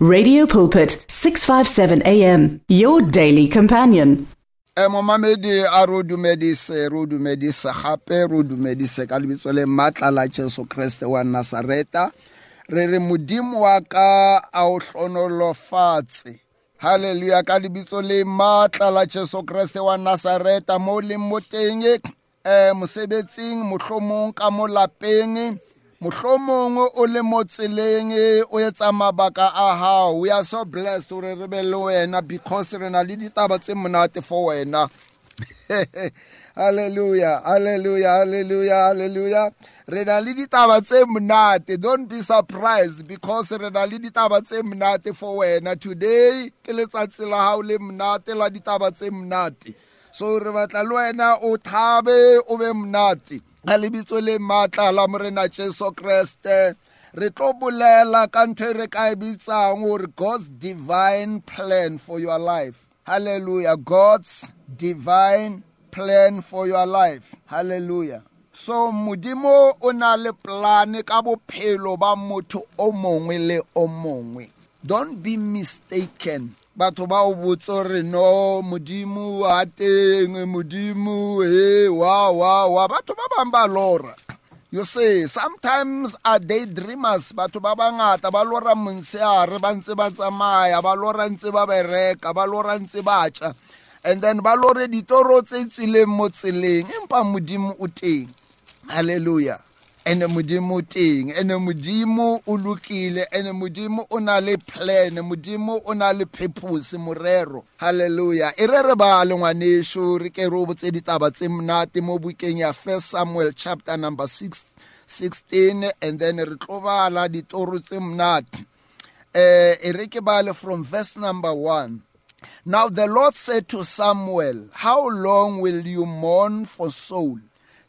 Radio Pulpit 657 AM, your daily companion. Eh, gape ka lebitso le jesu wa re re modimo wa ka a o ka lebitso le jesu wa mo eh, mosebetsing ka mohlomongwe o le mo tseleng e o etsa mabaka a gago we are so blessed gore re be le wena because re na le ditaba tse monate for wena hallelujah hallelujah hallelujah hallelujah re na le ditaba tse monate don't be surprised because re na le ditaba tse monate for wena today ke letsatsi la gago le monate la ditaba tse monate so re batla le wena o thabe o be monate ka lebitso le maatla la morena jesu kreste re tlo bolela ka ntho e re ka e bitsang gore god's divine plan for your life halleluja god's divine plan for your life halleluja so modimo o na le plane ka bophelo ba motho o mongwe le o mongwe don't be mistaken batho ba o botse gore no modimo a teng modimo he wa wa wa batho ba bangwe ba lora you see sometimes a day dreamers batho ba bangata ba lora montsheare ba ntse ba tsamaya ba lora ntse ba bereka ba lora ntse ba tsa and then ba lore ditoro tse tswileng mo tseleng empa modimo o teng halleluja ene modimo teng ene modimo o lokile ene modimo o na le plan modimo o na le purpose morero halleluja e re re ba lengwanesho re ke re o botse ditaba tse monate mo bukeng ya first samuel chapter number 16 and then re tlo bala ditoro tse monate um e re ke bale from verse number 1 Now the Lord said to Samuel, How long will you mourn for Saul?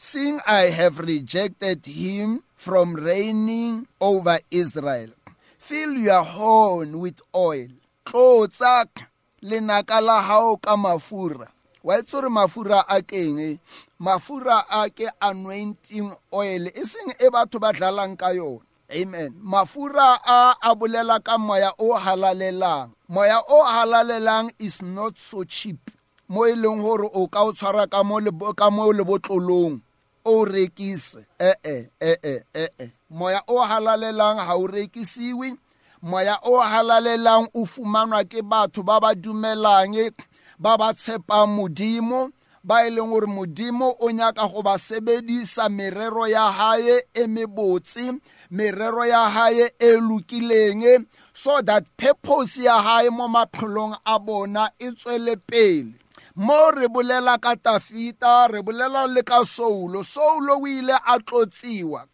Seeing I have rejected him from reigning over Israel, fill your horn with oil. Tlotsa lenaka la hao ka mafura. Wa e tsore mafura a keng? Mafura a ke anointing oil. E seng e batho ba dlalang ka yona. Amen. Mafura a abulela ka moya o halalelang. Moya o halalelang is not so cheap. mo e leng gore o ka o tshwara ka mo lebotlolong o rekise e-e e-e e-e moya o halalelang ha o rekisiwe moya o halalelang o fumanwa ke batho ba ba dumelang ba ba tshepang modimo ba e leng gore modimo o nyaka go ba sebedisa merero ya hae e mebotse merero ya hae e lokileng so that purpose ya hae mo maphelong a bona e tswele pele mo re bolela ka tafita re bolela le ka soulo soulo o ile a tlotsiwa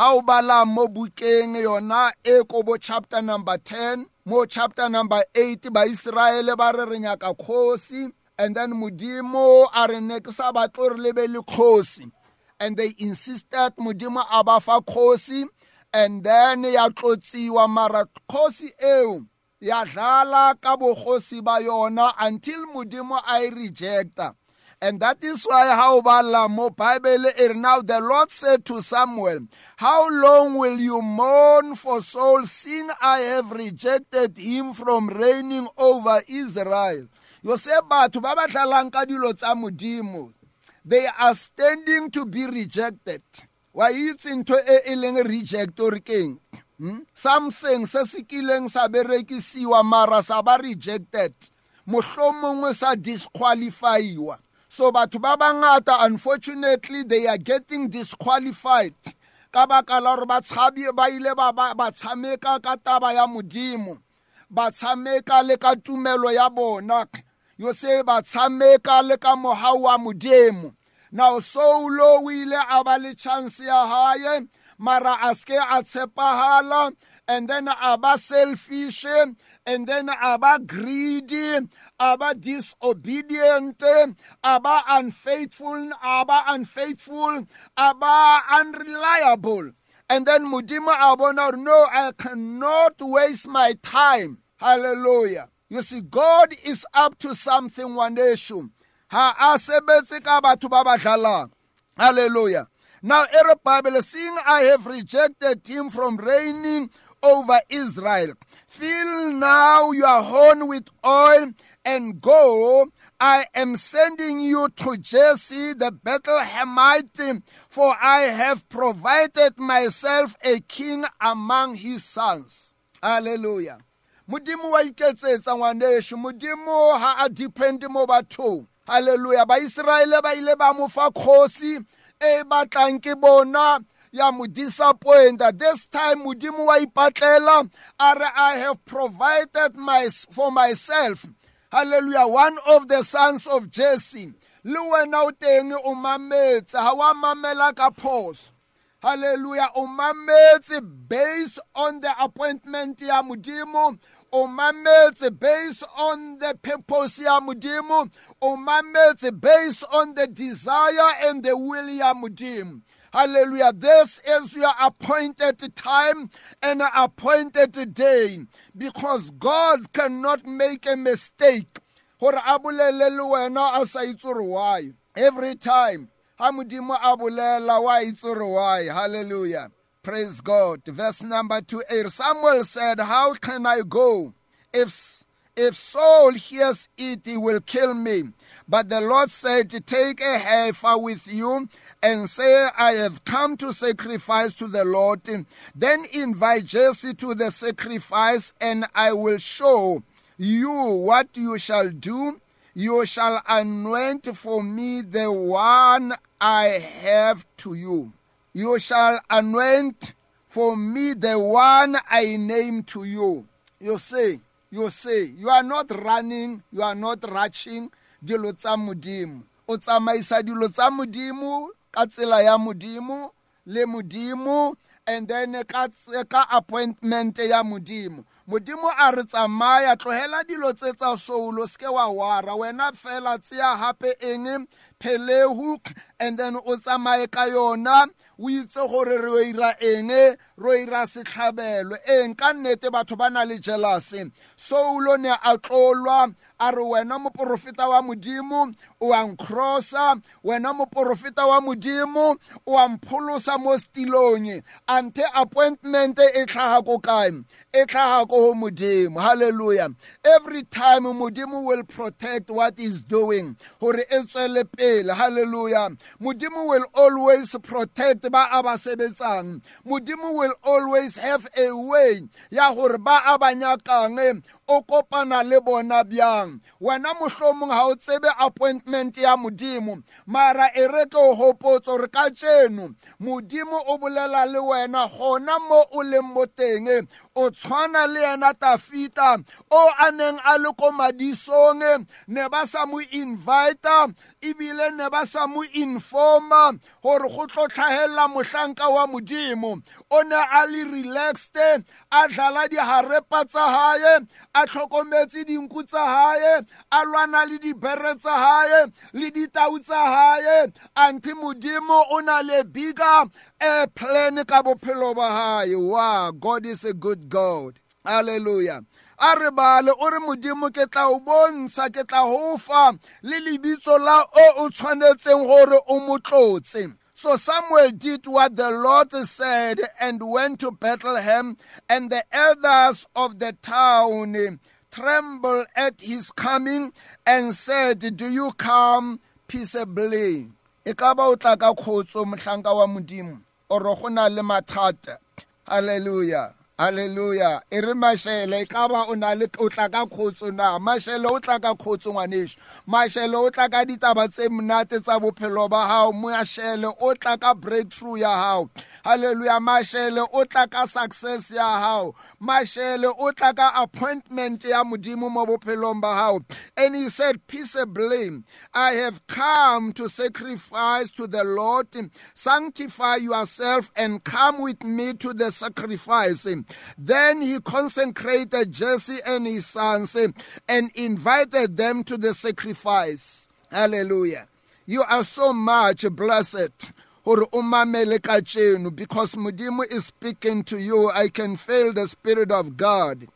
ha o bala mo bukeng yona e kobo chapter number 10 mo chapter number 8 baiseraele ba re re nyaka kgosi and then modimo a re ne ke sa batlo re lebe le kgosi and they insisted modimo a ba fa kgosi and then ya tlotsiwa mara kgosi eo yadlala ka bogosi ba yona until modimo a e rejecta And that is why how about mo Bible now the Lord said to Samuel, How long will you mourn for Saul, seeing I have rejected him from reigning over Israel? You say, but they are standing to be rejected. Why it's into a reject or king. Hmm? Something se se kileng sa berekisiwa mara sa ba rejected. Mohlomongwe sa disqualifyiwa. So batho ba bangata unfortunately they are getting disqualified. Ka baka la gore ba tshabi ba ile ba ba tshameka ka taba ya modimo. Ba tshameka le ka tumelo ya bona. Yo se ba tshameka le ka mohau wa modimo. Now so low ile a ba le chance ya haye. mara aske a tshepahala and then aba selfish and then aba greedy aba disobedient aba unfaithful aba unfaithful aba unreliable and then mudimo abona no i cannot waste my time hallelujah you see god is up to something one day ha a ka batho ba hallelujah now, Arab Bible, seeing I have rejected him from reigning over Israel, fill now your horn with oil and go. I am sending you to Jesse the Bethlehemite, for I have provided myself a king among his sons. Hallelujah. Mudimu wa iketsetsa ngwaneso mudimu ha a depend mo hallelujah ba baiseraele ba ile ba mo fa e batlang ke bona ya mo disappointa this time modimo wa ipatlela a re i have provided my, for myself halleluja one of the sons of jesse le wena o teng o mametse ga wa mamela ka phoso halleluja o mametse based on the appointment ya modimo o based on the purpose ya modimo o based on the desire and the will ya modimo Hallelujah. This is your appointed time and appointed day because God cannot make a mistake. gore a bolele le why every time ga modimo a bolela why Praise God. Verse number 2 Samuel said, How can I go? If, if Saul hears it, he will kill me. But the Lord said, Take a heifer with you and say, I have come to sacrifice to the Lord. Then invite Jesse to the sacrifice, and I will show you what you shall do. You shall anoint for me the one I have to you. You shall anoint for me the one I name to you. You say, you say, you are not running, you are not rushing dilo tsa modimo. O tsamaisa dilo tsa modimo ka tsela ya modimo le modimo and then ka ka appointment ya modimo. modimo a re tsamaya tlogela dilo tse tsa soulo seke wa wara wena fela tseya gape eng pelegu and then o tsamaye ka yona o itse gore re e ira eng ro e ira setlhabelo eng ka nnete batho ba na le jelase soulone a tlolwa a re wena moporofeta wa modimo o a nkrosa wena moporofeta wa modimo o a mpholosa mo setilong ante appointment e tlhaga ko kae e tlhaga ko go modimo halleluja every time modimo will protect what is doing gore e tswele pele halleluja modimo will always protect ba a ba sebetsang modimo will always have a way ya gore ba a ba nyakang o kopana le bona bjang modimo wena mohlomong ga o tsebe appointment ya modimo mara e re ke o hopotso re ka tseno modimo o bolela le wena gona mo o leng mo teng o tshwana le yena tafita o a neng a le ko madisong ne ba sa mo invita ebile ne ba sa mo informa gore go tlo tlhagelela mohlanka wa modimo o ne a le relaxed a dlala diharepa tsa gae a tlhokometse dinku tsa gae hae a lwana le dibere tsa le ditau tsa anti modimo o na le a plan ka bophelo ba god is a good god hallelujah a re bale o re modimo ke tla o bontsha ke tla le lebitso la o o tshwanetseng gore o So Samuel did what the Lord said and went to Bethlehem, and the elders of the town trembled at his coming and said, Do you come peaceably? E ka ba o tla ka khotso mohlanka wa modimo oro go na le mathata. Hallelujah. Hallelujah. E re mashele e ka ba o na le o tla ka khotso na. Mashele o tla ka khotso ngwaneso. Mashele o tla ka ditaba tse monate tsa bophelo ba hao. Mashele o tla ka breakthrough ya hao. Hallelujah, mashele o tla ka success ya hao mashele o tla ka appointment ya modimo mo bophelong ba hao and he said peaceably i have come to sacrifice to the lord sanctify yourself and come with me to the sacrifice then he consecrated jesse and his sons and invited them to the sacrifice hallelujah you are so much blessed gore o mamele ka tšeno because modimo is speaking to you i can feel the spirit of god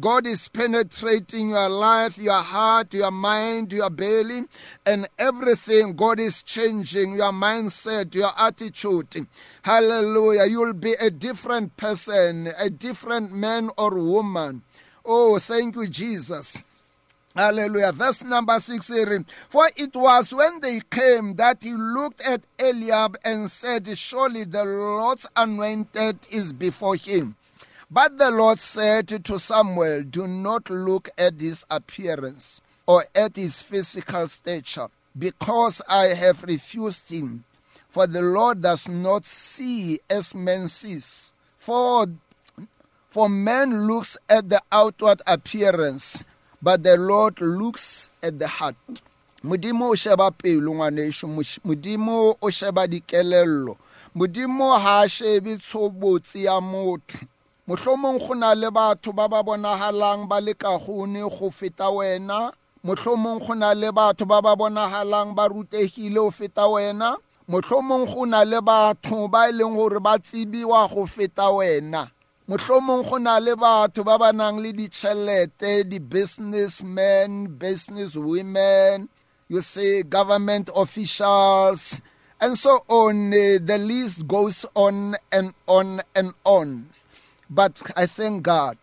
God is penetrating your life, your heart, your mind, your belly, and everything. God is changing your mindset, your attitude. Hallelujah. You'll be a different person, a different man or woman. Oh, thank you, Jesus. Hallelujah. Verse number six reading. For it was when they came that he looked at Eliab and said, Surely the Lord's anointed is before him. But the Lord said to Samuel, Do not look at his appearance or at his physical stature, because I have refused him. For the Lord does not see as man sees. For, for man looks at the outward appearance but the lord looks at the heart modimo o sheba pelo ngwanešo modimo o sheba dikelello modimo ga a shebe tshobotse ya motho mohlomong go na le batho ba ba bonagalang ba le kagone go feta wena mohlomong go na le batho ba ba bonagalang ba rutegile go feta wena mohlomong go na le batho ba e leng gore ba tsebiwa go feta wena mohlomong go na le batho ba ba nang le ditšhelete di-businessmen business women you see government officials and so on eh, the list goes on and on and on but i thank god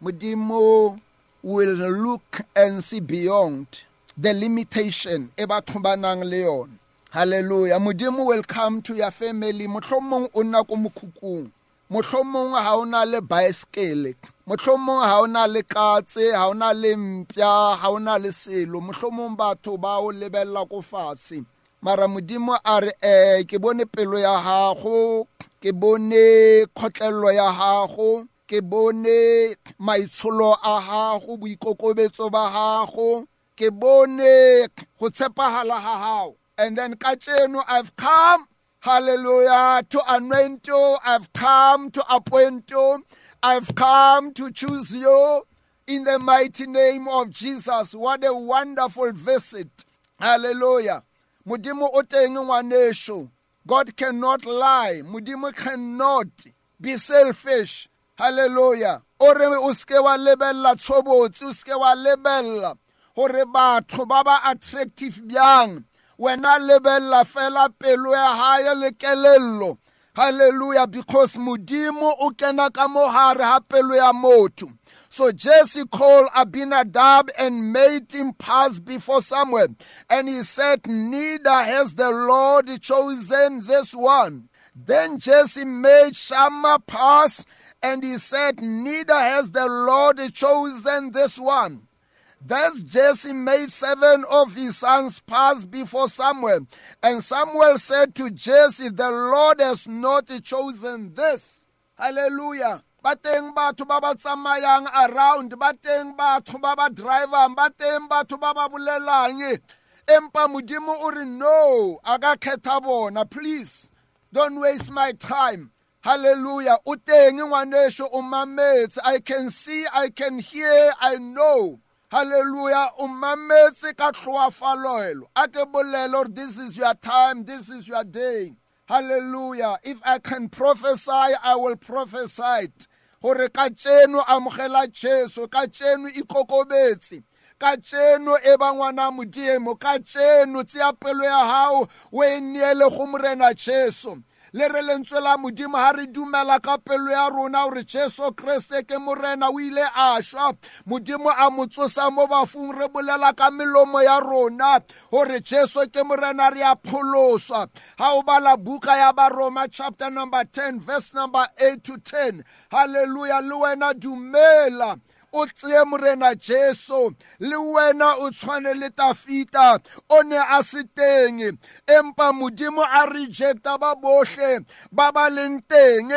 modimo will look and see beyond the limitation e batho ba nang le yone halleluya modimo will come to your family mohlomong o nna ko mohlomong ha o na le baesekele mohlomong ha o na le katse ha o na le mpya ha o na le selo mohlomong batho ba o lebelela ko fatshe mara modimo a re um ke bone pelo ya gago ke bone kgotlelelo ya gago ke bone maitsholo a gago boikokobetso ba gago ke bone go tshepagala ga gago and then ka tseno i've come Hallelujah. To anoint you. I've come to appoint you. I've come to choose you in the mighty name of Jesus. What a wonderful visit. Hallelujah. Mudimu oteng God cannot lie. Mudimu cannot be selfish. Hallelujah. Ore uske wa lebella tshobotsi, uske wa lebella gore batho ba ba attractive bjang wena lebella fela pelo ya hae le kelello haleluya because mudimu o kena ka mohare ha pelo ya motho so Jesse called Abinadab and made him pass before Samuel. And he said, Neither has the Lord chosen this one. Then Jesse made Shammah pass, and he said, Neither has the Lord chosen this one. Thus Jesse made seven of his sons pass before Samuel. And Samuel said to Jesse, The Lord has not chosen this. Hallelujah. ba teng batho ba ba tsamayang around ba teng batho ba ba drivang ba batho ba ba bolelang empa modimo o re no a ka kgetha bona please don't waste my time hallelujah o teng ngwaneso o mametse i can see i can hear i know Hallelujah. O mametse ka tlhoafaloelo. A ke bolele or this is your time, this is your day. Hallelujah. If I can prophesy, I will prophesy. Hore ka tseno amogela Jesu, ka tseno e ikokobetse. ka tseno e ba ngwana modimo ka tseno tseya pelo ya gago o e neele go morena jesu le re lentswe la modimo ha re dumela ka pelo ya rona gore jesu kreste ke morena o ile a šwa modimo a mo tsosa mo bafung re bolela ka melomo ya rona gore jesu ke morena re a pholoswa ga o bala buka ya baroma chapter number 10 verse number 8 to 10 halleluja le wena dumela o tseye morena jesu le wena o tshwane le tafita o ne a se teng empa modimo a rejecta ba bohle ba ba leng teng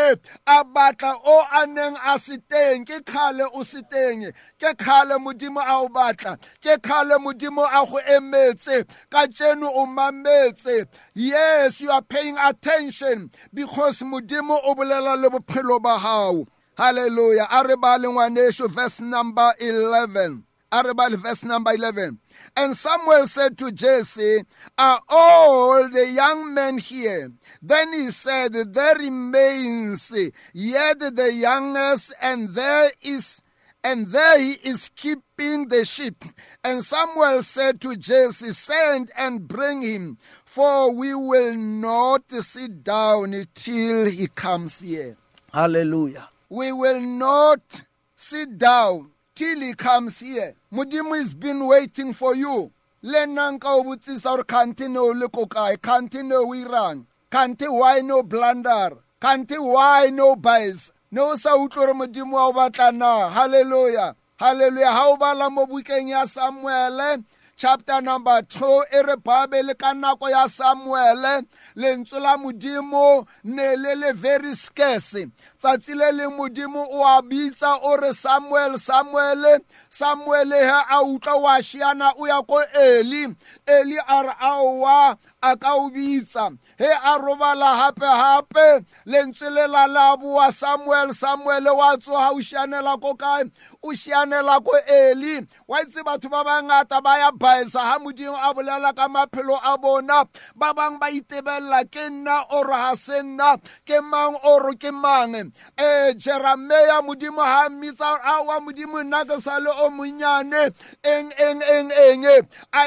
a batla o a neng a se teng ke khale o se teng ke khale modimo a o batla ke khale modimo a go emetse ka tseno o mametse yes you are paying attention because modimo o bolela le bophelo ba gago Hallelujah. Aribali Waneshu, verse number 11. Aribali, verse number 11. And Samuel said to Jesse, Are all the young men here? Then he said, There remains yet the youngest, and there is and there he is keeping the sheep. And Samuel said to Jesse, Send and bring him, for we will not sit down till he comes here. Hallelujah. we will not sit down till he comes here modimo has been waiting for you le nna nka o botsisa gore kante ne o le ko kae kante ne o irang kante why no blunder kante why no bias ne o sa utlwe gore modimo wa o batla na halleluya halleluya ha o bala mo bukeng ya samuele chapter number 2 e re bible ka nako ya samuele lentswe la modimo ne le le very scarce tsatsi le le modimo o a bitsa o re samuel samuele samuele he a utlwa wa shiana o ya ko eli eli a re aowa a ka o bitsa he a robala gape-gape lentswe le la la boa samuel samuele wa tsoga o šianela ko kae o šianela ko eli wa itse batho ba bangata ba ya baesa ga modimo a bolela ka maphelo a bona ba bangwe ba itebelela ke nna oro ga se nna ke mang oro ke mang e Jeremiah modimo ha mmitsa a wa modimo nna ke sa le o monyane eng eng eng eng e.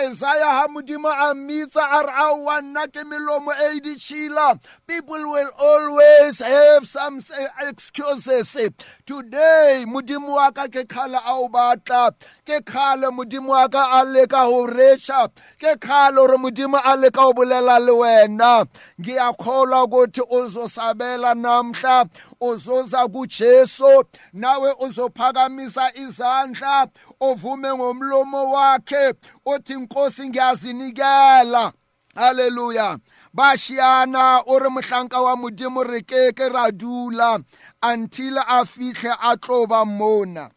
Isaiah ha modimo a mmitsa a re a wa nna ke melomo e ditshila people will always have some eh, excuses today modimo wa ka ke khala a o batla ke khale modimo wa ka a leka ho recha ke khale re modimo a leka ho bolela le wena ngiyakholwa ukuthi uzosabela namhla uzoza kuJesu nawe uzophakamisa izandla ovume ngomlomo wakhe othi inkosi ngiyazinikela haleluya bashiyana o re mohlanka wa modimo re ke ke ra dula until a fitlhe a tlo ba mona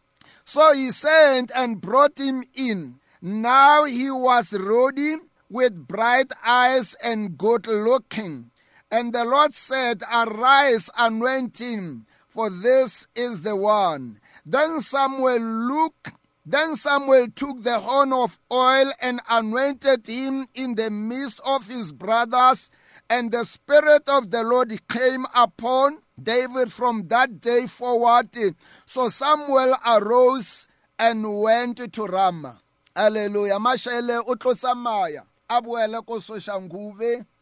so he sent and brought him in now he was ruddy with bright eyes and good looking And the Lord said, Arise, anoint him, for this is the one. Then Samuel looked, then Samuel took the horn of oil and anointed him in the midst of his brothers, and the Spirit of the Lord came upon David from that day forward. So Samuel arose and went to Ramah. Hallelujah. Mashele o tlo tsamaya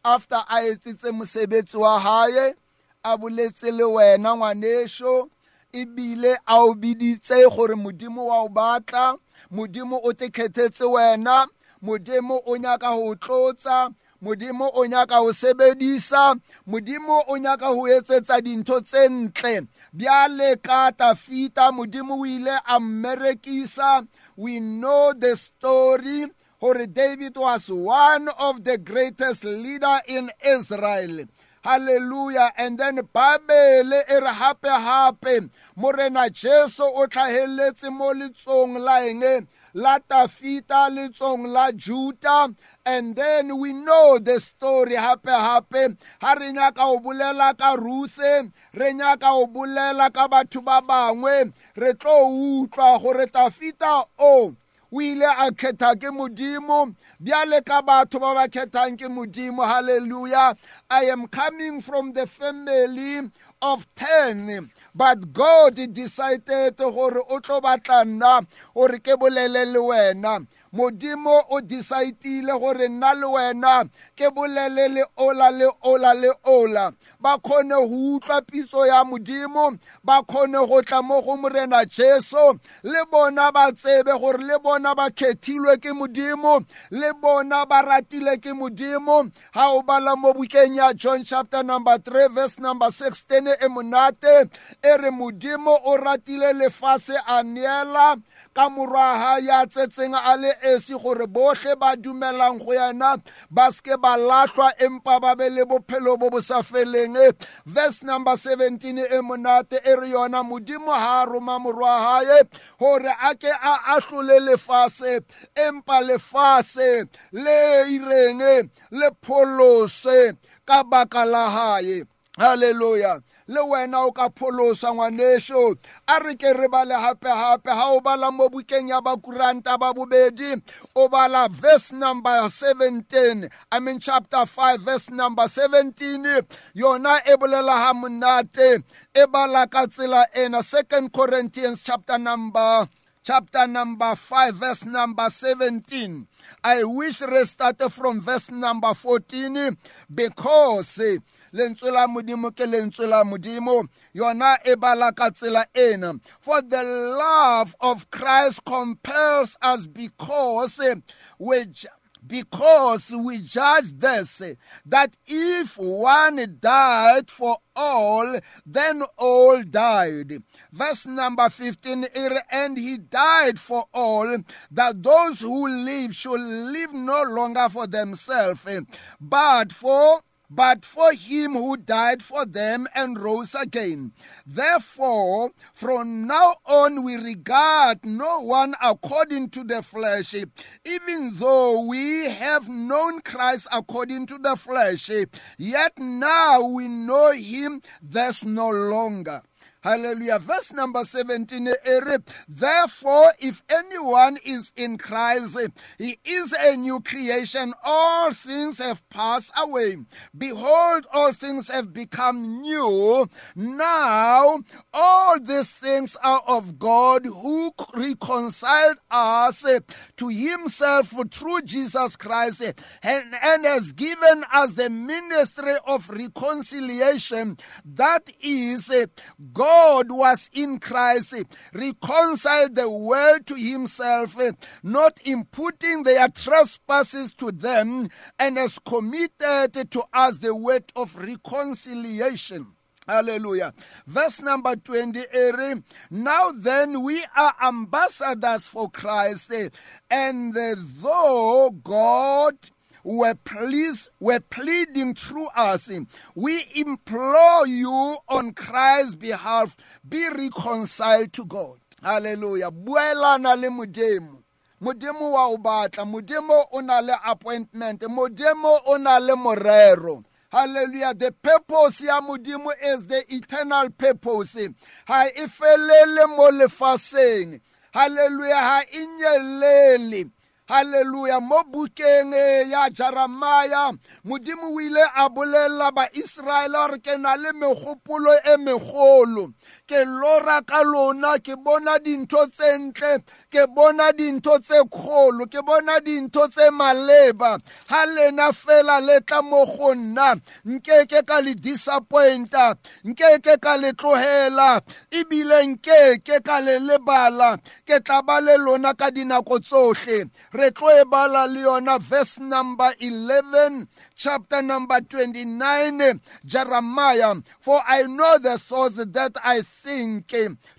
after a etsitse mosebetsi wa hae a boletse le wena ngwanesho ebile a o biditse gore modimo wa o batla modimo o te kgethetse wena modimo o nyaka go tlotsa modimo o nyaka go sebedisa modimo o nyaka go etsetsa dintho tse ntle bjale ka tafita modimo o ile a mmerekisa we know the story gore david was one of the greatest leader in israel haleluya and then babele e re gape-gape morena jesu o tlhageletse mo letsong la eng la tafita letsong la juta and then we know the story gape-gape ga re nyaka o bolela ka ruse re nyaka o bolela ka batho ba bangwe re tlo utlwa gore tafita o oh, o ile a kgetha ke modimo bjale ka batho ba ba kgethang ke modimo halleluja i am coming from the family of ten but god decided gore o tlo batla nna gore ke bolele le wena modimo o decide gore nna le wena ke bolele le ola le ola le ola ba khone ho utlwa pitso ya modimo ba khone go tla mo go morena Jesu le bona ba tsebe gore le bona ba khethilwe ke modimo le bona ba ratile ke modimo ha o bala mo bukeng ya John chapter number 3 verse number 16 e monate e re modimo o ratile lefase a neela ka morwa ha ya tsetseng a le esi gore botlhe ba dumelang go yena ba seke ba latlhwa empa ba be le bophelo bo bo sa feleng verse number 17 e monate e re yona modimo ha a roma morwa gae gore a ke a atlole lefase empa lefase le ireng le pholose ka baka la gae halleluja le wena o ka pholosa ngwaneso a re ke re bale gape-gape ga o bala mo bukeng ya bakuranta ba bobedi o bala verse number 17 i mean chapter 5 verse number 17 yona e bolela ga monate e bala ka tsela ena second corinthians chapter number chapter number 5 verse number 17 i wish restart from verse number 14 because lentswe la modimo ke lentswe la modimo yona e bala ka tsela ena for the love of christ compels us because which because we judge this that if one died for all, then all died. Verse number 15 And he died for all, that those who live should live no longer for themselves, but for but for him who died for them and rose again. Therefore, from now on we regard no one according to the flesh, even though we have known Christ according to the flesh, yet now we know him thus no longer. Hallelujah. Verse number 17. Therefore, if anyone is in Christ, he is a new creation. All things have passed away. Behold, all things have become new. Now, all these things are of God who reconciled us to himself through Jesus Christ and, and has given us the ministry of reconciliation. That is God God was in Christ, reconciled the world to himself, not imputing their trespasses to them, and has committed to us the word of reconciliation. Hallelujah. Verse number 28. Now then, we are ambassadors for Christ, and though God were, please, were pleading through us. We implore you on Christ's behalf, be reconciled to God. Hallelujah. Buelana le modimo. modimo wa o batla modimo o na le appointment modimo o na le morero Hallelujah. The purpose ya modimo is the eternal purpose. Ha e felele mo lefaseng. Hallelujah. Ha e nyelele. halleluya mo bukeng eh, ya jeremaya modimo o ile a bolelela baiseraele gore ke na le megopolo e megolo ke lora ka lona ke bona dintho tse ntle ke bona dintho tse kgolo ke bona dintho tse maleba ha lena fela le tla mo go nna nkeke ka le disappointa nkeke ka le tlogela ebile nkeke ka le lebala ke tla ba le lona ka dinako tsohle re tlo e bala le yona verse number 11 chapter number 29 jeremiah for i know the thoughts that i think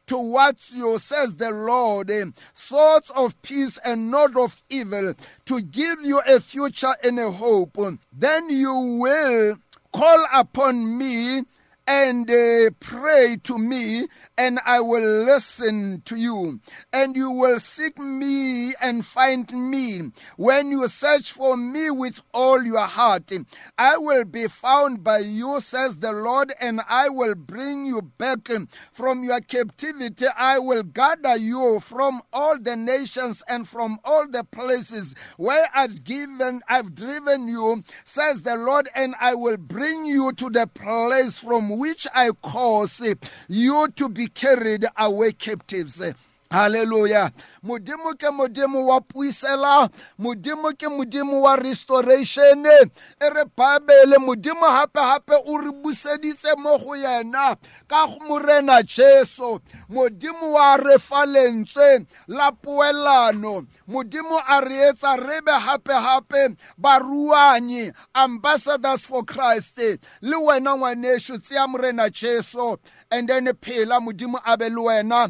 towards you, says the Lord, eh, thoughts of peace and not of evil, to give you a future and a hope. Then you will call upon me and uh, pray to me, and I will listen to you. And you will seek me and find me. When you search for me with all your heart, I will be found by you, says the Lord, and I will bring you back from your captivity. I will gather you from all the nations and from all the places where I've given, I've driven you, says the Lord, and I will bring you to the place from which I cause you to be carried away captives Hallelujah. Modimo ke modimo wa puisela, modimo ke modimo wa restoration. E re Bible modimo hape hape o re buseditse mo go yena ka morena Jesu. Modimo wa re falentswe la poelano. Modimo a re etsa rebe hape hape baruanyi ambassadors for Christ. Le wena ngwanesho tsia morena Jesu and then phela modimo abe le wena